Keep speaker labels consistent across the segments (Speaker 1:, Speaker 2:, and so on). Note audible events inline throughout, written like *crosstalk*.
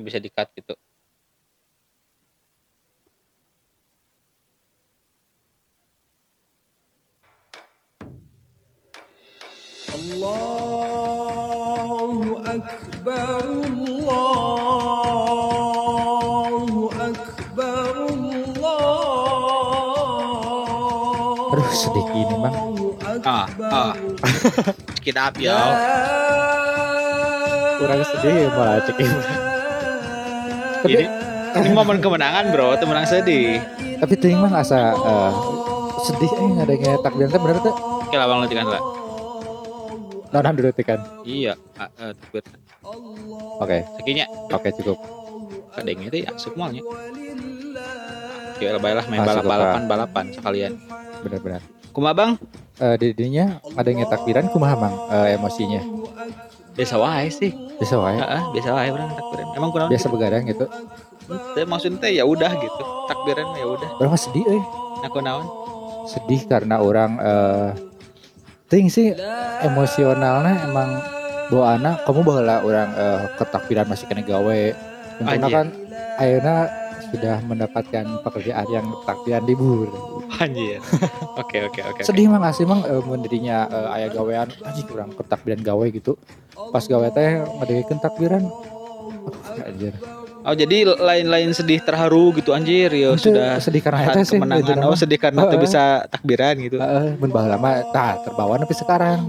Speaker 1: kayak bisa di cut gitu.
Speaker 2: Allahu Akbar Allahu Akbar Allah
Speaker 3: Aduh sedih ini bang.
Speaker 1: Ah, ah. Kita api ya.
Speaker 3: Kurang sedih ya, malah cek tapi
Speaker 1: Ini, ini momen kemenangan, Bro. Itu menang sedih.
Speaker 3: tapi ting mah asa eh, sedih eh ngadengnya takbiran teh bener teh.
Speaker 1: Oke lah, Bang, nanti kan lah.
Speaker 3: Naon dulu kan.
Speaker 1: Iya, eh, takbir.
Speaker 3: Oke,
Speaker 1: Sekinya,
Speaker 3: oke cukup.
Speaker 1: kadengnya itu ya semuanya. Ya lah, baiklah main
Speaker 3: Ah, cukup,
Speaker 1: balap-balapan, balapan sekalian.
Speaker 3: Benar-benar.
Speaker 1: Kumaha, Bang?
Speaker 3: Eh di dinya ngadengnya takbiran kumaha Mang eh, emosinya?
Speaker 1: Biasa wae sih.
Speaker 3: Bisa wae.
Speaker 1: Heeh, biasa wae orang takbiran. Emang kunaon?
Speaker 3: Biasa begadang gitu.
Speaker 1: Teh maksudnya ya udah gitu. Takbiran ya udah.
Speaker 3: Berapa sedih euy.
Speaker 1: Nah, kunaon?
Speaker 3: Sedih karena orang eh ting sih emosionalnya emang doana kamu baheula orang eh, ketakbiran masih kena gawe.
Speaker 1: Anjir.
Speaker 3: kan ayeuna sudah mendapatkan pekerjaan yang takbiran libur.
Speaker 1: Anjir. Oke, oke, oke.
Speaker 3: Sedih mang asli mang eh, mun dirinya eh, aya gawean anjing kurang ketakbiran gawe gitu. Pas gawe teh ngadegekeun takbiran. Aduh, anjir.
Speaker 1: Oh, jadi lain-lain sedih terharu gitu anjir ya
Speaker 3: Itu
Speaker 1: sudah
Speaker 3: sedih karena eta sih.
Speaker 1: kemenangan.
Speaker 3: gitu
Speaker 1: Oh, sedih karena tuh
Speaker 3: Heeh.
Speaker 1: bisa takbiran gitu.
Speaker 3: Heeh, mah tah terbawa tapi sekarang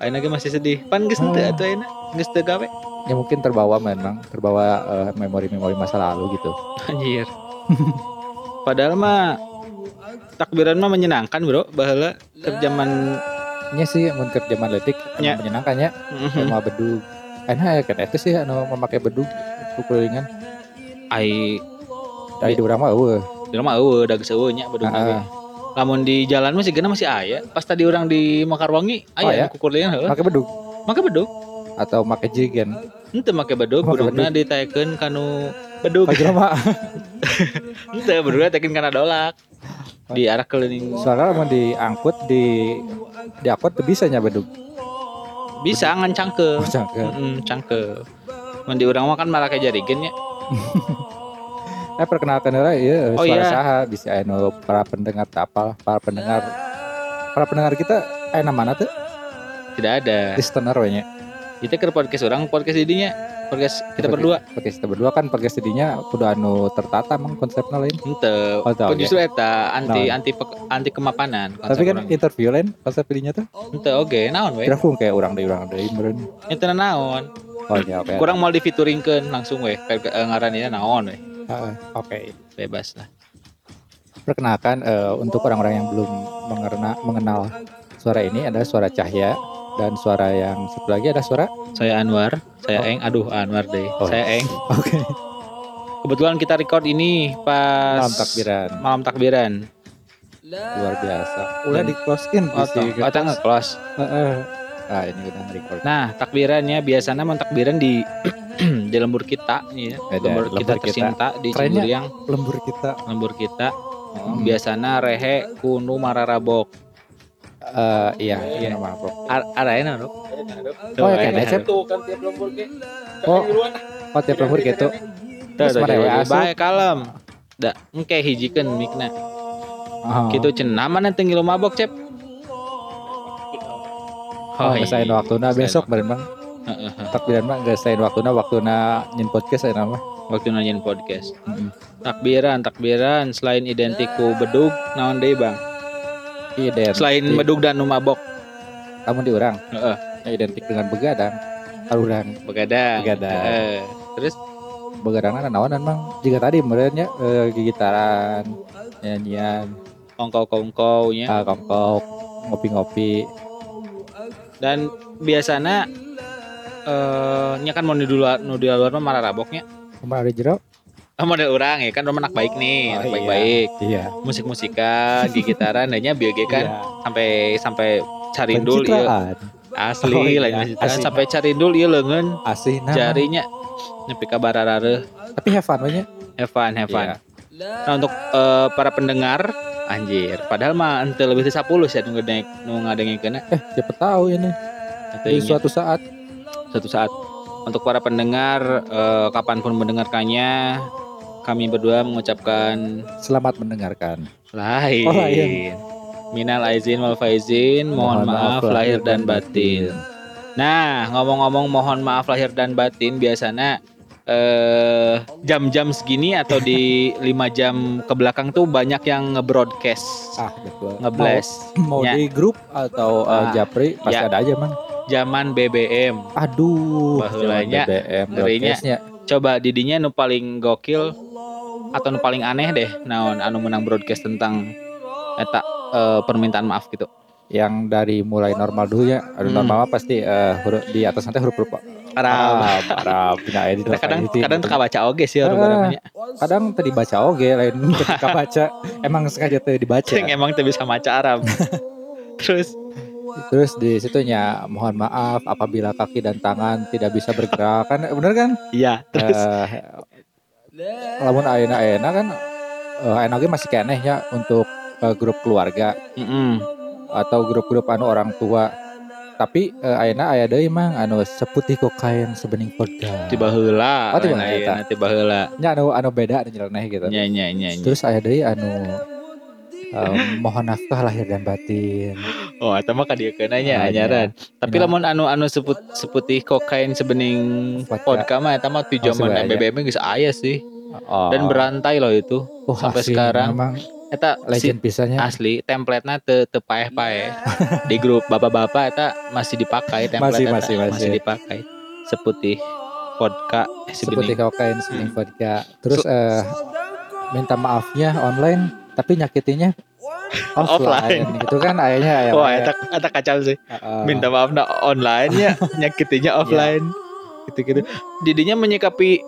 Speaker 1: Oh, masih sedih. Pan geus teu
Speaker 3: Oh.
Speaker 1: atuh ayeuna. Geus teu gawe.
Speaker 3: Ya mungkin terbawa memang terbawa eh, memori-memori masa lalu gitu.
Speaker 1: Anjir. Padahal mah takbiran mah menyenangkan, Bro. Baheula ke zaman
Speaker 3: Nya sih mun keur zaman letik emang menyenangkan ya
Speaker 1: Mhm.
Speaker 3: sama bedug. Enak ya kan itu sih anu memakai bedug kukulingan.
Speaker 1: ai
Speaker 3: Dari di urang mah eueuh.
Speaker 1: di rumah eueuh da geus eueuh nya bedug ge. Lamun di jalan mah sigana masih aya. Pas tadi orang di Makarwangi
Speaker 3: Oh,
Speaker 1: aya
Speaker 3: ya?
Speaker 1: di kukurlian heueuh.
Speaker 3: Make bedug
Speaker 1: Make bedug.
Speaker 3: Atau make jirigen.
Speaker 1: Henteu make bedug,
Speaker 3: Make
Speaker 1: bedugna ditaekeun kanu.
Speaker 3: Pak jelema *laughs*
Speaker 1: Henteu bedugna taekeun kana dolak. Di arah keliling
Speaker 3: soalnya mau diangkut di diangkut tuh bisa nya bedug.
Speaker 1: bisa ngan cangke.
Speaker 3: Oh, cangke.
Speaker 1: Heeh, cangke. Mun di urang mah kan malah kayak jarigen nya. *laughs*
Speaker 3: Eh perkenalkan heula ieu
Speaker 1: Oh,
Speaker 3: suara
Speaker 1: iya.
Speaker 3: saha bisa anu para pendengar tak apa para pendengar para pendengar kita eh mana tuh
Speaker 1: Tidak ada.
Speaker 3: listener we
Speaker 1: Kita ke podcast orang, podcast idinya. Podcast kita berdua.
Speaker 3: Podcast kita berdua kan podcast jadinya udah anu tertata emang konsepnya lain.
Speaker 1: Henteu.
Speaker 3: Oh, tahu,
Speaker 1: Justru eta anti
Speaker 3: Naon?
Speaker 1: anti pek- anti kemapanan
Speaker 3: Tapi kan
Speaker 1: urang.
Speaker 3: interview lain konsep jadinya tuh.
Speaker 1: Henteu oge, naon we?
Speaker 3: Kira kayak orang dari orang dari meureun.
Speaker 1: Itu naon?
Speaker 3: Oh ya oke.
Speaker 1: Kurang mau difituringkeun langsung we. Kayak eh, ngaranina naon we.
Speaker 3: Heeh, Oke.
Speaker 1: Bebas lah.
Speaker 3: Perkenalkan eh, untuk orang-orang yang belum mengenal, mengenal suara ini adalah suara Cahya dan suara yang satu lagi ada suara.
Speaker 1: Saya Anwar, saya
Speaker 3: Oh.
Speaker 1: Eng. Aduh, Anwar deh.
Speaker 3: Oh.
Speaker 1: Saya Eng.
Speaker 3: Oke.
Speaker 1: Kebetulan kita record ini pas
Speaker 3: Malam takbiran
Speaker 1: Malam takbiran.
Speaker 3: luar biasa. Udah di close in
Speaker 1: Oh,
Speaker 3: sih.
Speaker 1: oh, tangga close.
Speaker 3: Ah ini udah record.
Speaker 1: Nah, takbirannya biasanya mau takbiran di *clears throat* di lembur kita ya.
Speaker 3: Ada
Speaker 1: Lembur,
Speaker 3: lembur
Speaker 1: kita
Speaker 3: kita.
Speaker 1: tercinta di Ciburiang,
Speaker 3: Lembur kita.
Speaker 1: lembur kita.
Speaker 3: Hmm.
Speaker 1: Biasanya rehe kunu mararabok.
Speaker 3: Eh iya, iya nama bro.
Speaker 1: Ar- Arahena, Dok.
Speaker 3: Oh, ya, kan,
Speaker 1: ke.
Speaker 3: Oh, oh tiap lembur gitu. Terus
Speaker 1: jadi
Speaker 3: asup.
Speaker 1: bae kalem. Da, engke hijikeun mikna.
Speaker 3: Oh.
Speaker 1: Gitu cenah mana teu ngilu mabok, Cep.
Speaker 3: Oh, ngesain waktuna besok bareng bang.
Speaker 1: Heeh.
Speaker 3: Takbiran mah ngesain waktuna waktuna nyin podcast saya nama.
Speaker 1: Waktu nanyain podcast. Takbiran, takbiran selain identiku bedug naon deui, Bang?
Speaker 3: Iya Den.
Speaker 1: Selain
Speaker 3: Di-
Speaker 1: bedug dan nu mabok.
Speaker 3: kamu di orang.
Speaker 1: Heeh.
Speaker 3: Ya, identik dengan begadang. Arurang.
Speaker 1: Begadang.
Speaker 3: Begadang.
Speaker 1: Heeh. Terus
Speaker 3: Begadang ada naon emang jika tadi merenya eh, gitaran, nyanyian,
Speaker 1: kongkow-kongkow nya.
Speaker 3: ah, kongkok, ngopi-ngopi.
Speaker 1: Dan biasanya eh nya kan mau di luar nu di luar mah marah raboknya.
Speaker 3: Kemarin ada jero?
Speaker 1: Ah, model orang ya kan rumah anak baik nih,
Speaker 3: Oh,
Speaker 1: anak
Speaker 3: iya.
Speaker 1: baik-baik.
Speaker 3: Iya.
Speaker 1: Musik-musikan, dan nya bioge kan
Speaker 3: Iya.
Speaker 1: sampai sampai carindul iya
Speaker 3: Pencitraan.
Speaker 1: asli
Speaker 3: Oh, iya.
Speaker 1: lain.
Speaker 3: Asli.
Speaker 1: sampai carindul iya leungeun
Speaker 3: Asih nah.
Speaker 1: jarinya nepi ka bararareuh.
Speaker 3: Tapi have fun nya.
Speaker 1: Have fun, have fun.
Speaker 3: Iya.
Speaker 1: Nah, untuk eh, para pendengar anjir, padahal mah ente lebih dari 10 sih nu ngadeng nu ngadengikeun
Speaker 3: Eh, siapa tahu ini di suatu saat
Speaker 1: suatu saat untuk para pendengar eh, kapan pun mendengarkannya kami berdua mengucapkan
Speaker 3: Selamat mendengarkan.
Speaker 1: lain.
Speaker 3: Oh, lain.
Speaker 1: Minal aizin wal faizin, mohon, maaf, lahir dan batin. Nah, ngomong-ngomong mohon maaf lahir dan batin biasanya eh jam-jam segini atau di *laughs* lima jam ke belakang tuh banyak yang nge-broadcast,
Speaker 3: Ah, betul.
Speaker 1: nge-blast.
Speaker 3: Mau, mau
Speaker 1: Ya.
Speaker 3: di grup atau uh,
Speaker 1: Ah,
Speaker 3: japri pasti
Speaker 1: ya.
Speaker 3: ada aja mang.
Speaker 1: Zaman BBM.
Speaker 3: Aduh,
Speaker 1: Bahulanya,
Speaker 3: BBM
Speaker 1: ngerinya. Coba didinya nu paling gokil atau paling aneh deh naon anu menang broadcast tentang eta eh, permintaan maaf gitu.
Speaker 3: yang dari mulai normal dulu ya. Ada
Speaker 1: Hmm.
Speaker 3: normal pasti eh, huruf di atas nanti huruf huruf
Speaker 1: Arab.
Speaker 3: Arab. Nah,
Speaker 1: Kita kadang
Speaker 3: ini.
Speaker 1: kadang teka baca oge sih orang namanya.
Speaker 3: kadang tadi baca oge lain ketika *laughs* baca emang sengaja tuh dibaca.
Speaker 1: Cing *laughs* emang tuh bisa maca Arab. *laughs* Terus
Speaker 3: Terus di situnya mohon maaf apabila kaki dan tangan tidak bisa bergerak kan bener kan?
Speaker 1: iya, terus
Speaker 3: Eh, lamun ayeuna ayeuna kan eh ayeuna ge masih keneh ya untuk eh, grup keluarga
Speaker 1: mm-mm.
Speaker 3: atau grup-grup anu orang tua. Tapi eh, ayeuna aya deui mang anu seputih kokain sebening vodka.
Speaker 1: tiba heula.
Speaker 3: Oh, tiba heula.
Speaker 1: tiba heula.
Speaker 3: nya anu anu beda anu nyeleneh gitu.
Speaker 1: Nya nya. nya.
Speaker 3: Terus aya deui anu eh, mohon nafkah lahir dan batin.
Speaker 1: Oh, eta mah kadiekeun nya
Speaker 3: Ah,
Speaker 1: anyaran. Tapi
Speaker 3: Iya.
Speaker 1: lamun anu anu seput seputih kokain sebening
Speaker 3: Vodka.
Speaker 1: mah eta mah tuh
Speaker 3: Oh.
Speaker 1: BBM geus aya sih.
Speaker 3: Oh.
Speaker 1: Dan berantai loh itu.
Speaker 3: Oh,
Speaker 1: sampai
Speaker 3: asli,
Speaker 1: sekarang.
Speaker 3: memang
Speaker 1: Eta si
Speaker 3: legend pisannya.
Speaker 1: asli template-na teu teu paeh-paeh. Di grup bapak-bapak eta masih dipakai template
Speaker 3: Masih,
Speaker 1: eta.
Speaker 3: masih, masih.
Speaker 1: dipakai. Seputih vodka eh,
Speaker 3: seperti
Speaker 1: sebening.
Speaker 3: kokain sebening vodka. Terus eh minta maafnya online tapi nyakitinya offline.
Speaker 1: Offline.
Speaker 3: Itu kan ayahnya ayah.
Speaker 1: Wah, eta eta kacau sih.
Speaker 3: Heeh.
Speaker 1: Minta maaf na online ya, nyakitinya offline. Gitu-gitu. Didinya menyikapi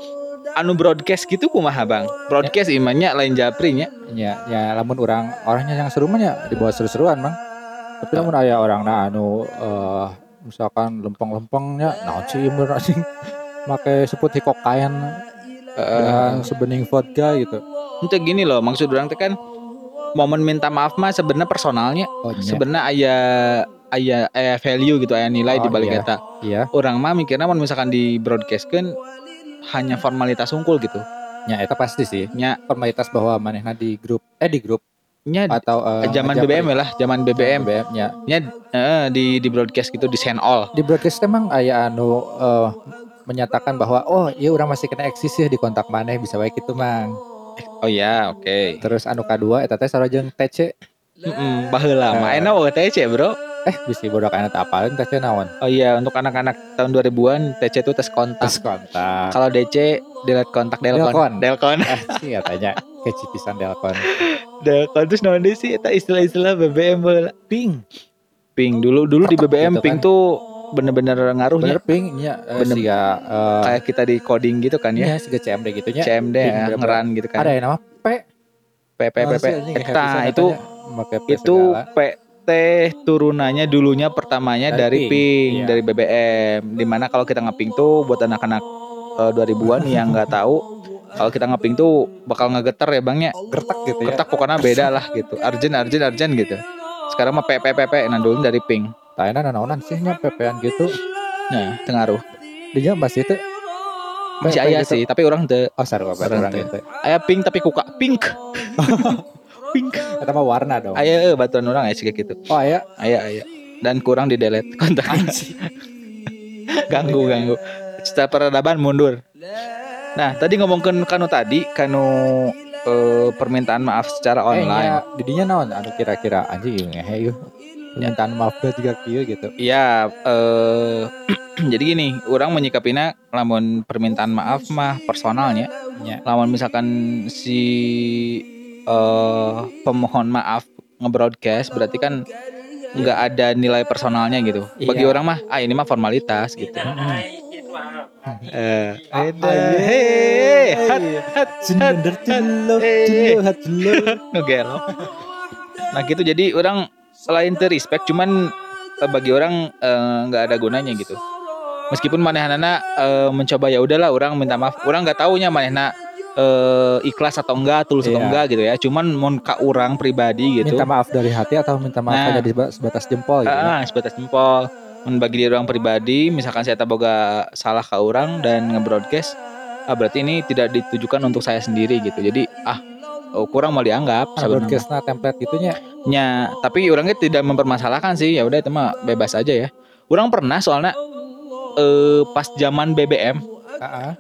Speaker 1: anu broadcast gitu kumaha Bang? Broadcast imannya lain japrinya.
Speaker 3: ya, ya lamun orang orangnya yang seru ya dibawa seru-seruan, Mang. Tapi lamun aya orang na anu eh misalkan lempeng-lempengnya naon sih anjing make seputih kokain dan sebening vodka gitu.
Speaker 1: Itu gini loh, maksud orang teh kan momen minta maaf mah sebenarnya personalnya
Speaker 3: Oh iya.
Speaker 1: sebenarnya aya aya aya value gitu aya nilai
Speaker 3: Oh,
Speaker 1: di balik
Speaker 3: iya.
Speaker 1: eta.
Speaker 3: Iya,
Speaker 1: Orang mah mikirnya mun misalkan di broadcastkeun hanya formalitas unggul gitu.
Speaker 3: nya eta pasti sih.
Speaker 1: Nya
Speaker 3: Formalitas bahwa manehna di grup eh di grup
Speaker 1: nya
Speaker 3: atau eh,
Speaker 1: zaman. BBM lah, zaman BBM.
Speaker 3: BBM nya
Speaker 1: Nya eh, di di broadcast gitu di send all.
Speaker 3: di broadcast emang aya anu eh, menyatakan bahwa oh iya orang masih kena eksis ya di kontak maneh bisa baik itu mang
Speaker 1: Oh iya, oke.
Speaker 3: terus anu kedua eta teh sarojeng TC
Speaker 1: Heeh, baheula mah enak we TC, Bro.
Speaker 3: eh bisa bodoh teh apalin TC naon
Speaker 1: Oh iya, untuk anak-anak tahun 2000-an TC itu tes kontak.
Speaker 3: tes kontak
Speaker 1: Kalau DC delete kontak Delcon.
Speaker 3: Delcon.
Speaker 1: Delcon.
Speaker 3: eh sih katanya keci pisan delkon *laughs*
Speaker 1: Delcon terus naon sih eta istilah-istilah BBM baheula.
Speaker 3: ping
Speaker 1: Ping dulu dulu di BBM
Speaker 3: gitu
Speaker 1: ping
Speaker 3: kan.
Speaker 1: tuh bener-bener ngaruhnya
Speaker 3: bener ping nya eh,
Speaker 1: Bener.
Speaker 3: siga eh,
Speaker 1: kayak kita di coding gitu kan ya.
Speaker 3: nya siga CMD gitu nya
Speaker 1: CMD ya, ngeran gitu kan.
Speaker 3: ada yang nama P
Speaker 1: PP.
Speaker 3: Masih anjing, happy
Speaker 1: Eta itu
Speaker 3: P
Speaker 1: itu
Speaker 3: segala.
Speaker 1: PT turunannya dulunya pertamanya
Speaker 3: Dari
Speaker 1: dari,
Speaker 3: ping, iya.
Speaker 1: dari BBM. Di mana kalau kita ngeping tuh buat anak-anak eh, 2000-an yang nggak tahu kalau kita ngeping tuh bakal ngegeter ya bang ya
Speaker 3: gertak gitu ya
Speaker 1: ketak pokoknya beda lah gitu arjen arjen arjen gitu sekarang mah PPPP nah dulu dari ping
Speaker 3: Taina naonan sih nya PP-an gitu.
Speaker 1: nah tengaruh
Speaker 3: dia masih itu
Speaker 1: masih ayah
Speaker 3: gitu.
Speaker 1: sih tapi orang tuh
Speaker 3: Oh sarua
Speaker 1: Sarua
Speaker 3: orang
Speaker 1: teh.
Speaker 3: gitu.
Speaker 1: ayah pink tapi kuka. Pink. *laughs* Pink.
Speaker 3: Eta mah warna dong.
Speaker 1: ayah eh, batuan orang ya sih kayak gitu.
Speaker 3: Oh aya.
Speaker 1: ayah ayah. Dan kurang di delete kontak. *laughs* Ganggu ganggu. Setelah peradaban mundur. Nah tadi ngomongin kanu tadi kanu eh, permintaan maaf secara
Speaker 3: Eh,
Speaker 1: online.
Speaker 3: nya, didinya naon? Anu kira-kira. Anjing ngehe yeuh. Permintaan maaf gue juga kieu gitu.
Speaker 1: Iya, eh *clears throat* jadi gini, orang menyikapinya lamun permintaan maaf mah personalnya.
Speaker 3: Nya.
Speaker 1: Lamun misalkan si eh pemohon maaf nge-broadcast berarti kan nggak ada nilai personalnya gitu. Bagi
Speaker 3: Iya.
Speaker 1: orang mah ah ini mah formalitas gitu. Eh, hat hat
Speaker 3: Sender dulu,
Speaker 1: Eh.
Speaker 3: hat *laughs*
Speaker 1: ngegelo. Nah gitu jadi orang selain respect cuman eh, bagi orang eh, nggak ada gunanya gitu. Meskipun manehna eh, mencoba ya udahlah orang minta maaf. Orang nggak taunya manehna eh, ikhlas atau enggak, tulus atau
Speaker 3: Iya.
Speaker 1: enggak gitu ya. Cuman mun ka orang pribadi gitu.
Speaker 3: Minta maaf dari hati atau minta maaf
Speaker 1: Nah.
Speaker 3: seba- sebatas jempol gitu. ya?
Speaker 1: Ah, sebatas jempol. membagi diri orang pribadi misalkan saya boga salah ke orang dan nge-broadcast ah berarti ini tidak ditujukan untuk saya sendiri gitu jadi ah oh, kurang mau dianggap sebenarnya.
Speaker 3: broadcastnya template gitunya
Speaker 1: Nya, tapi orangnya tidak mempermasalahkan sih ya udah itu mah bebas aja ya orang pernah soalnya eh pas zaman BBM
Speaker 3: Heeh.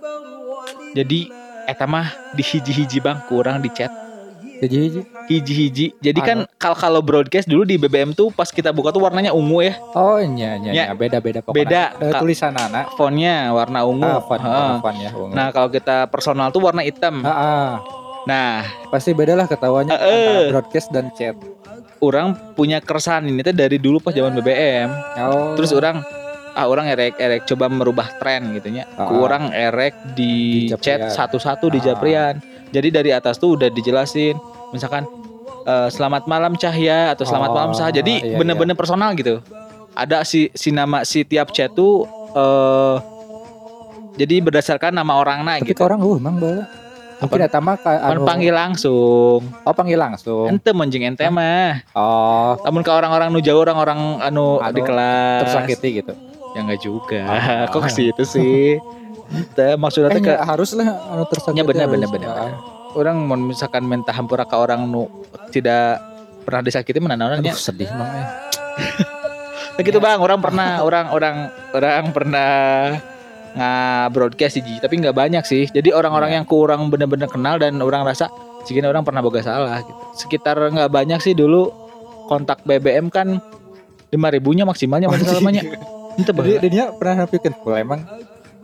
Speaker 1: jadi eta mah di hiji-hiji bang kurang di chat
Speaker 3: jadi hiji.
Speaker 1: hiji-hiji jadi kan kalau kalau broadcast dulu di BBM tuh pas kita buka tuh warnanya ungu ya
Speaker 3: oh iya iya
Speaker 1: Ya.
Speaker 3: iya. beda beda
Speaker 1: Beda.
Speaker 3: Eh, tulisan anak
Speaker 1: fontnya warna ungu
Speaker 3: ah, font,
Speaker 1: Heeh.
Speaker 3: font ya ungu.
Speaker 1: nah kalau kita personal tuh warna hitam
Speaker 3: Ah, ah.
Speaker 1: Nah.
Speaker 3: Pasti beda lah ketawanya
Speaker 1: Heeh.
Speaker 3: antara broadcast dan chat.
Speaker 1: Orang punya keresahan ini tuh dari dulu pas zaman BBM
Speaker 3: oh.
Speaker 1: Terus orang ah orang erek erek coba merubah tren gitu nya
Speaker 3: Ah.
Speaker 1: Orang erek di,
Speaker 3: Di
Speaker 1: chat satu-satu di
Speaker 3: Ah.
Speaker 1: Japrian. Jadi dari atas tuh udah dijelasin misalkan eh, selamat malam Cahya atau selamat
Speaker 3: Oh,
Speaker 1: malam Sah. Jadi
Speaker 3: iya,
Speaker 1: bener-bener personal gitu. Ada si si nama si tiap chat tuh eh jadi berdasarkan nama orang nah
Speaker 3: tapi
Speaker 1: gitu.
Speaker 3: orang uh emang bala mungkin eta mah ka-
Speaker 1: kan
Speaker 3: anu.
Speaker 1: panggil langsung.
Speaker 3: Oh panggil langsung.
Speaker 1: Ente menjeng ente mah
Speaker 3: oh.
Speaker 1: Namun ke orang-orang nu jauh orang-orang anu,
Speaker 3: Anu,
Speaker 1: di kelas.
Speaker 3: tersakiti gitu.
Speaker 1: Ya enggak juga.
Speaker 3: Ah.
Speaker 1: kok ke situ sih? Teh, maksudnya
Speaker 3: eh
Speaker 1: ke
Speaker 3: harus lah anu tersakiti
Speaker 1: Ya, bener,
Speaker 3: harus.
Speaker 1: bener, bener,
Speaker 3: Ah,
Speaker 1: orang mau misalkan minta hampura ke orang nu tidak pernah disakiti mana orangnya?
Speaker 3: Sedih mang eh.
Speaker 1: Begitu *laughs* bang. Orang pernah orang orang orang pernah nggak broadcast sih tapi nggak banyak sih. Jadi orang-orang
Speaker 3: Ya.
Speaker 1: yang kurang bener-bener kenal dan orang rasa segini orang pernah boga salah gitu. Sekitar nggak banyak sih dulu kontak BBM kan lima ribunya maksimalnya
Speaker 3: Oh,
Speaker 1: masih salamanya itu
Speaker 3: Jadi
Speaker 1: bener
Speaker 3: dia pernah bikin full emang?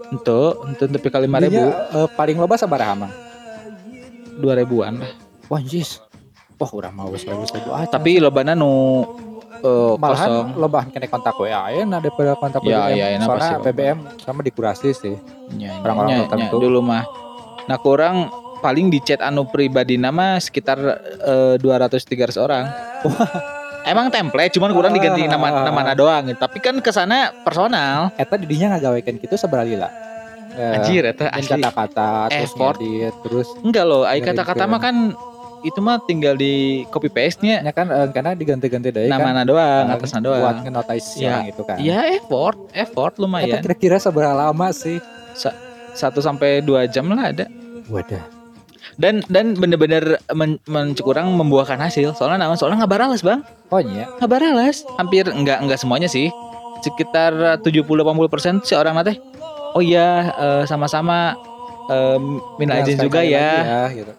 Speaker 1: Itu itu tapi kali lima ribu.
Speaker 3: Eh, paling loba sabaraha mang
Speaker 1: dua ribuan lah.
Speaker 3: Wah jis wah urang mau seribu seribu ah
Speaker 1: tapi lobana nu eh,
Speaker 3: malahan
Speaker 1: kosong.
Speaker 3: lobahan kena kontak WA ya nah daripada kontak
Speaker 1: Ya,
Speaker 3: BBM
Speaker 1: ya, enak
Speaker 3: soalnya
Speaker 1: pasti.
Speaker 3: BBM sama dikurasi sih. Orang-orang
Speaker 1: nya,
Speaker 3: tertentu.
Speaker 1: nya, dulu mah. Nah kurang paling di chat anu pribadi nama sekitar eh, 200 300 orang. Emang template cuman kurang diganti nama nama doang. Gitu. tapi kan ke sana personal.
Speaker 3: Eta didinya ngagawekeun gitu sabaralila Eh,
Speaker 1: anjir eta
Speaker 3: dan
Speaker 1: asli.
Speaker 3: kata-kata terus ngedit terus
Speaker 1: enggak loh ai kata-kata mah kan itu mah tinggal di copy paste nya.
Speaker 3: Nya kan eh, karena diganti-ganti kan
Speaker 1: nama doang
Speaker 3: eh,
Speaker 1: atasnya
Speaker 3: buat
Speaker 1: doang
Speaker 3: ngenotis
Speaker 1: Ya.
Speaker 3: orang itu kan.
Speaker 1: Ya effort effort
Speaker 3: Eta
Speaker 1: lumayan
Speaker 3: kira-kira seberapa lama sih?
Speaker 1: Satu sampai dua jam lah ada.
Speaker 3: Wadah.
Speaker 1: Dan dan bener-bener men, mencukurang membuahkan hasil. Soalnya nama soalnya nggak baralas bang.
Speaker 3: Oh iya.
Speaker 1: Nggak baralas hampir nggak nggak semuanya sih. Sekitar 70-80 persen si orang teh. Oh iya eh, sama-sama eh, minta izin juga
Speaker 3: lagi
Speaker 1: ya
Speaker 3: gitu.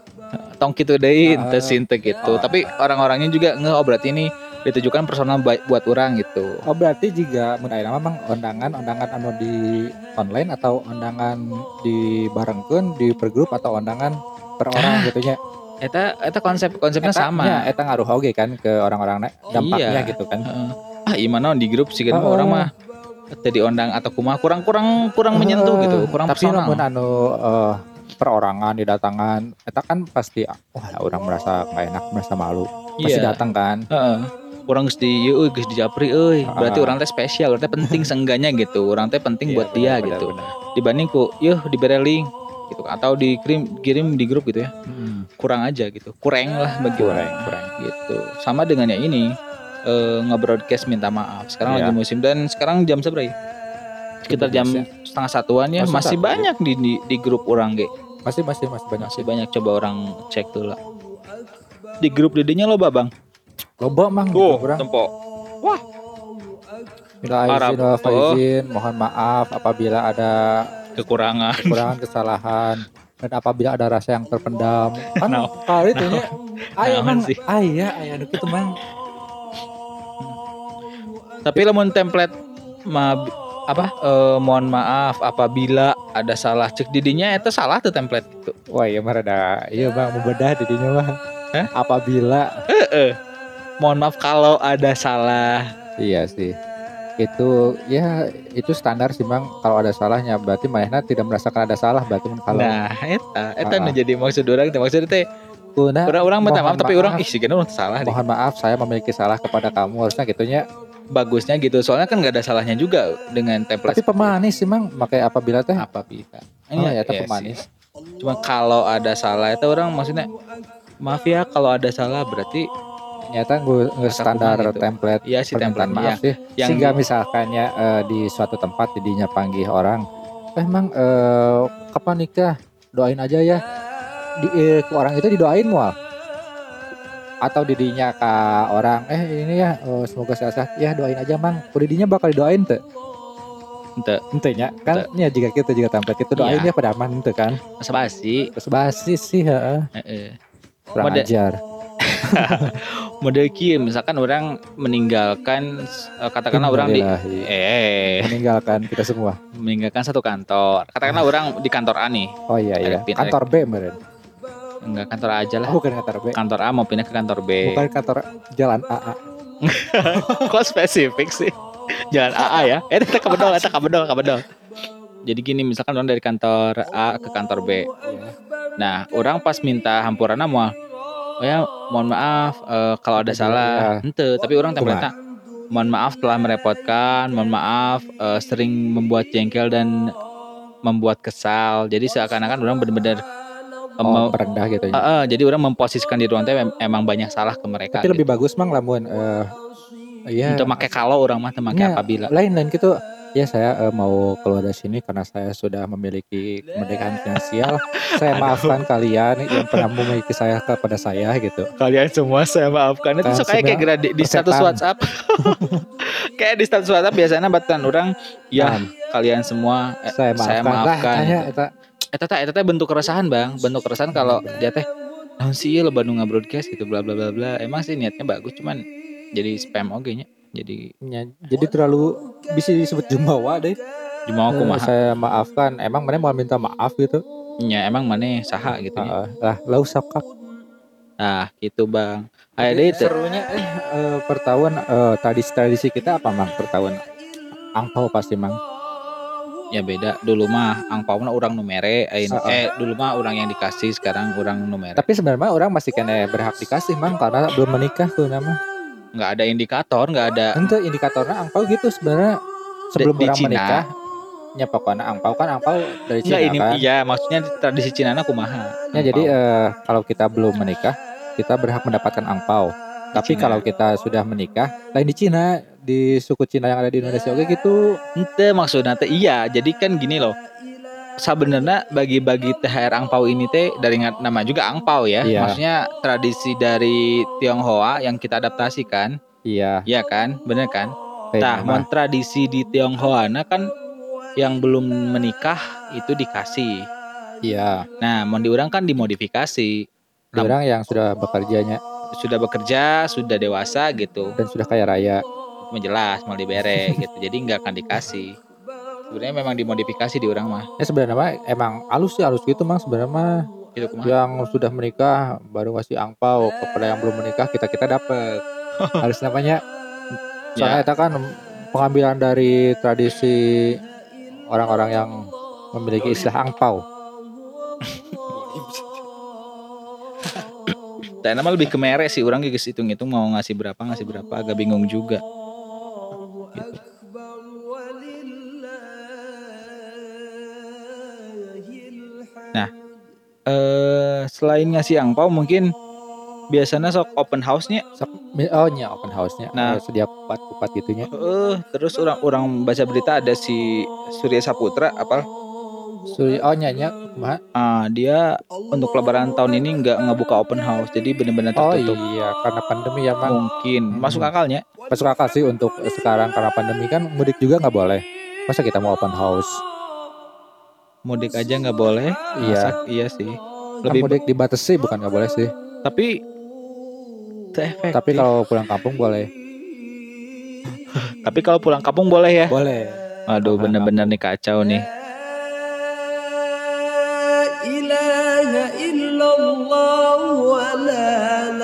Speaker 1: Tong gitu deh
Speaker 3: Ah.
Speaker 1: ente sinte gitu
Speaker 3: Ah.
Speaker 1: tapi orang-orangnya juga nge oh berarti ini ditujukan personal buat orang gitu
Speaker 3: Oh berarti jika mun aya memang undangan undangan anu di online atau undangan di barengkeun di per grup atau undangan per orang gitu nya.
Speaker 1: eta eta konsep konsepnya
Speaker 3: Eta-
Speaker 1: sama
Speaker 3: nya, eta ngaruh oge kan ke orang-orang dampaknya
Speaker 1: Iya.
Speaker 3: gitu kan.
Speaker 1: Heeh. ah gimana di grup sih kan
Speaker 3: Heeh.
Speaker 1: orang mah tadi ondang atau kumah kurang kurang kurang menyentuh
Speaker 3: Heeh.
Speaker 1: gitu kurang
Speaker 3: Tapi
Speaker 1: personal
Speaker 3: anu eh, perorangan didatangan eta kan pasti wah orang merasa nggak enak merasa malu pasti
Speaker 1: Iya.
Speaker 3: datang kan
Speaker 1: Heeh. Orang geus di euy geus di japri euy. Berarti orang teh spesial, orang teh penting *laughs* seenggaknya gitu. Orang teh penting buat dia
Speaker 3: benar,
Speaker 1: gitu.
Speaker 3: benar.
Speaker 1: Dibanding ku yuh diberi link gitu atau dikirim kirim di grup gitu ya.
Speaker 3: Mm.
Speaker 1: Kurang aja gitu. Kurang lah bagi
Speaker 3: Kurang,
Speaker 1: orang.
Speaker 3: kurang.
Speaker 1: Gitu. Sama dengan yang ini eh nge-broadcast minta maaf. Sekarang
Speaker 3: Iya.
Speaker 1: lagi musim dan sekarang jam seberapa ya? Sekitar jam setengah satuan ya
Speaker 3: Masih
Speaker 1: masih banyak di, di di grup orang ge.
Speaker 3: masih masih masih banyak
Speaker 1: Masih banyak coba orang cek dulu lah. Di grup didinya lo Bang.
Speaker 3: loba mang
Speaker 1: Tuh,
Speaker 3: orang
Speaker 1: tempo.
Speaker 3: Bila
Speaker 1: Arab.
Speaker 3: izin wal
Speaker 1: Oh.
Speaker 3: faizin, mohon maaf apabila ada
Speaker 1: Kekurangan.
Speaker 3: kekurangan kesalahan dan apabila ada rasa yang terpendam. Kan
Speaker 1: Nah.
Speaker 3: kali itu nya aya
Speaker 1: Naon
Speaker 3: mang
Speaker 1: sih?
Speaker 3: aya aya nu kitu mang.
Speaker 1: Tapi lamun template ma apa eh, mohon maaf apabila ada salah cek didinya itu salah tuh template gitu.
Speaker 3: Wah, iya mah rada iya bang membedah di dinya mah.
Speaker 1: Hah?
Speaker 3: Apabila
Speaker 1: Heeh. Mohon maaf kalau ada salah.
Speaker 3: iya sih. Itu ya itu standar sih bang kalau ada salahnya berarti Mahna tidak merasakan ada salah berarti kalau
Speaker 1: Nah, eta eta nu jadi maksud orang teh maksud teh
Speaker 3: Kuna,
Speaker 1: orang orang minta maaf
Speaker 3: mohon
Speaker 1: tapi orang ih sih salah deh.
Speaker 3: mohon maaf saya memiliki salah kepada kamu harusnya gitunya
Speaker 1: Bagusnya gitu. Soalnya kan nggak ada salahnya juga dengan template.
Speaker 3: tapi pemanis sih mang pakai apabila teh
Speaker 1: apabila.
Speaker 3: oh ya
Speaker 1: Iya
Speaker 3: teh
Speaker 1: sih.
Speaker 3: pemanis
Speaker 1: Cuma kalau ada salah itu orang maksudnya maaf ya kalau ada salah berarti
Speaker 3: nyata gue nge standar
Speaker 1: gitu.
Speaker 3: template
Speaker 1: Iya si
Speaker 3: permintaan
Speaker 1: template
Speaker 3: maaf sih
Speaker 1: Yang
Speaker 3: sehingga misalkannya eh, di suatu tempat didinya panggil orang eh, emang eh, kapan nikah doain aja ya di eh, ke orang itu didoain mual atau didinya ke orang eh ini ya eh, semoga sehat ya doain aja mang. Didinya bakal didoain tuh
Speaker 1: Ente.
Speaker 3: ente nya kan ya jika kita juga template itu doain
Speaker 1: Iya.
Speaker 3: ya pada aman ente kan?
Speaker 1: Masa basi.
Speaker 3: terus basi sih heeh.
Speaker 1: Heeh.
Speaker 3: kurang
Speaker 1: Mode-
Speaker 3: ajar. *laughs*
Speaker 1: Model kieu misalkan orang meninggalkan eh, katakanlah orang di eh.
Speaker 3: Meninggalkan kita semua.
Speaker 1: Meninggalkan satu kantor. Katakanlah orang di kantor A nih.
Speaker 3: oh iya iya. kantor B meren
Speaker 1: Enggak kantor A aja lah.
Speaker 3: oh, bukan kantor B
Speaker 1: Kantor A mau pindah ke kantor B.
Speaker 3: bukan kantor jalan AA *laughs*
Speaker 1: Kok spesifik sih? Jalan AA ya. Eh, itu kabedol, itu kabedol, kabedol. Jadi gini, misalkan orang dari kantor A ke kantor B. Nah, orang pas minta hampurana mau Oh ya, mohon maaf eh, kalau ada salah. Ente, tapi orang
Speaker 3: Kumaha?
Speaker 1: template mohon maaf telah merepotkan, mohon maaf eh, sering membuat jengkel dan membuat kesal. Jadi seakan-akan orang benar-benar
Speaker 3: oh, perendah gitu ya.
Speaker 1: eh, eh, jadi orang memposisikan diri orang teh em- emang banyak salah ke mereka.
Speaker 3: Tapi lebih bagus mang lamun eh iya
Speaker 1: Untuk make kalau orang mah make
Speaker 3: Nya,
Speaker 1: apabila.
Speaker 3: lain lain gitu ya saya eh, mau keluar dari sini karena saya sudah memiliki kemerdekaan finansial saya *laughs* maafkan kalian yang pernah memiliki saya kepada saya gitu
Speaker 1: Kalian semua saya maafkan itu so kayak kayak grade di status. WhatsApp. *laughs* kayak di status WhatsApp biasanya batan orang ya
Speaker 3: Nah,
Speaker 1: kalian semua eh,
Speaker 3: saya maafkan,
Speaker 1: saya maafkan.
Speaker 3: Lah, tanya, eta
Speaker 1: Eta teh eta teh bentuk keresahan, Bang. Bentuk keresahan kalau dia teh naon sih loba nu broadcast gitu bla bla bla bla. Emang sih niatnya bagus cuman jadi spam oge nya. Jadi
Speaker 3: nya, jadi terlalu bisa disebut jumawa deh
Speaker 1: cuma aku
Speaker 3: Eh, saya maafkan emang mana mau minta maaf gitu
Speaker 1: nya emang mana saha gitu ya.
Speaker 3: Heeh. lah lau sakap
Speaker 1: Nah, gitu, Bang. Aya
Speaker 3: Jadi
Speaker 1: deui teh.
Speaker 3: serunya eh, eh, per tahun eh, tradisi-tradisi kita apa mang per tahun angpau pasti mang
Speaker 1: Ya beda. Dulu mah angpau mah urang numere, eh, eh dulu mah orang yang dikasih, sekarang orang numere.
Speaker 3: tapi sebenarnya orang masih kena berhak dikasih mang karena belum menikah tuh nama
Speaker 1: nggak ada indikator, nggak ada
Speaker 3: Ente indikatornya angpau gitu sebenarnya sebelum
Speaker 1: di
Speaker 3: orang
Speaker 1: Cina.
Speaker 3: menikah nya pokoknya angpau kan angpau dari Cina
Speaker 1: ini
Speaker 3: kan
Speaker 1: iya maksudnya tradisi Cina na kumaha.
Speaker 3: Ya, jadi eh, kalau kita belum menikah kita berhak mendapatkan angpau tapi
Speaker 1: Cina.
Speaker 3: kalau kita sudah menikah lain di Cina di suku Cina yang ada di Indonesia oke gitu
Speaker 1: ente maksudnya teh iya. Jadi kan gini loh. Sebenarnya bagi-bagi THR angpau ini teh dari nama juga angpau ya.
Speaker 3: Iya.
Speaker 1: Maksudnya tradisi dari Tionghoa yang kita adaptasikan,
Speaker 3: iya
Speaker 1: ya kan? Bener kan? Nah, mon tradisi di Tionghoa nah kan yang belum menikah itu dikasih.
Speaker 3: iya
Speaker 1: Nah, mau diurang kan dimodifikasi.
Speaker 3: Di orang yang sudah bekerjanya
Speaker 1: Sudah bekerja, sudah dewasa gitu.
Speaker 3: dan sudah kaya raya.
Speaker 1: Menjelas mau dibere gitu. Jadi nggak akan dikasih. Sebenarnya memang dimodifikasi di orang mah.
Speaker 3: Ya sebenarnya mah emang halus sih halus gitu mang sebenarnya mah
Speaker 1: gitu
Speaker 3: yang sudah menikah baru ngasih angpau. Kepada yang belum menikah kita kita dapat *laughs* harus namanya. Soalnya
Speaker 1: ya.
Speaker 3: itu kan pengambilan dari tradisi orang-orang yang memiliki istilah angpau
Speaker 1: dan nama lebih ke mere sih orang guys hitung hitung mau ngasih berapa ngasih berapa agak bingung juga gitu. Nah, eh selain ngasih angpau mungkin biasanya sok open house-nya
Speaker 3: Sok- oh nya open house-nya Nah. sedia kupat kupat gitunya
Speaker 1: eh terus orang orang baca berita ada si Surya Saputra apa
Speaker 3: Suri oh nya nya kumaha?
Speaker 1: ah, dia untuk lebaran tahun ini nggak ngebuka open house jadi benar-benar
Speaker 3: oh
Speaker 1: tertutup.
Speaker 3: iya karena pandemi ya mang
Speaker 1: mungkin.
Speaker 3: Hmm.
Speaker 1: masuk akalnya
Speaker 3: masuk akal sih untuk sekarang karena pandemi kan mudik juga nggak boleh. Masa kita mau open house?
Speaker 1: Mudik aja nggak boleh?
Speaker 3: Iya.
Speaker 1: Masak, iya sih.
Speaker 3: Kan
Speaker 1: lebih
Speaker 3: mudik dibatasi bukan nggak boleh sih.
Speaker 1: Tapi efektif.
Speaker 3: tapi kalau pulang kampung boleh. *laughs*
Speaker 1: Tapi kalau pulang kampung boleh ya?
Speaker 3: Boleh.
Speaker 1: Aduh
Speaker 3: Pulang
Speaker 1: bener-bener nih kacau nih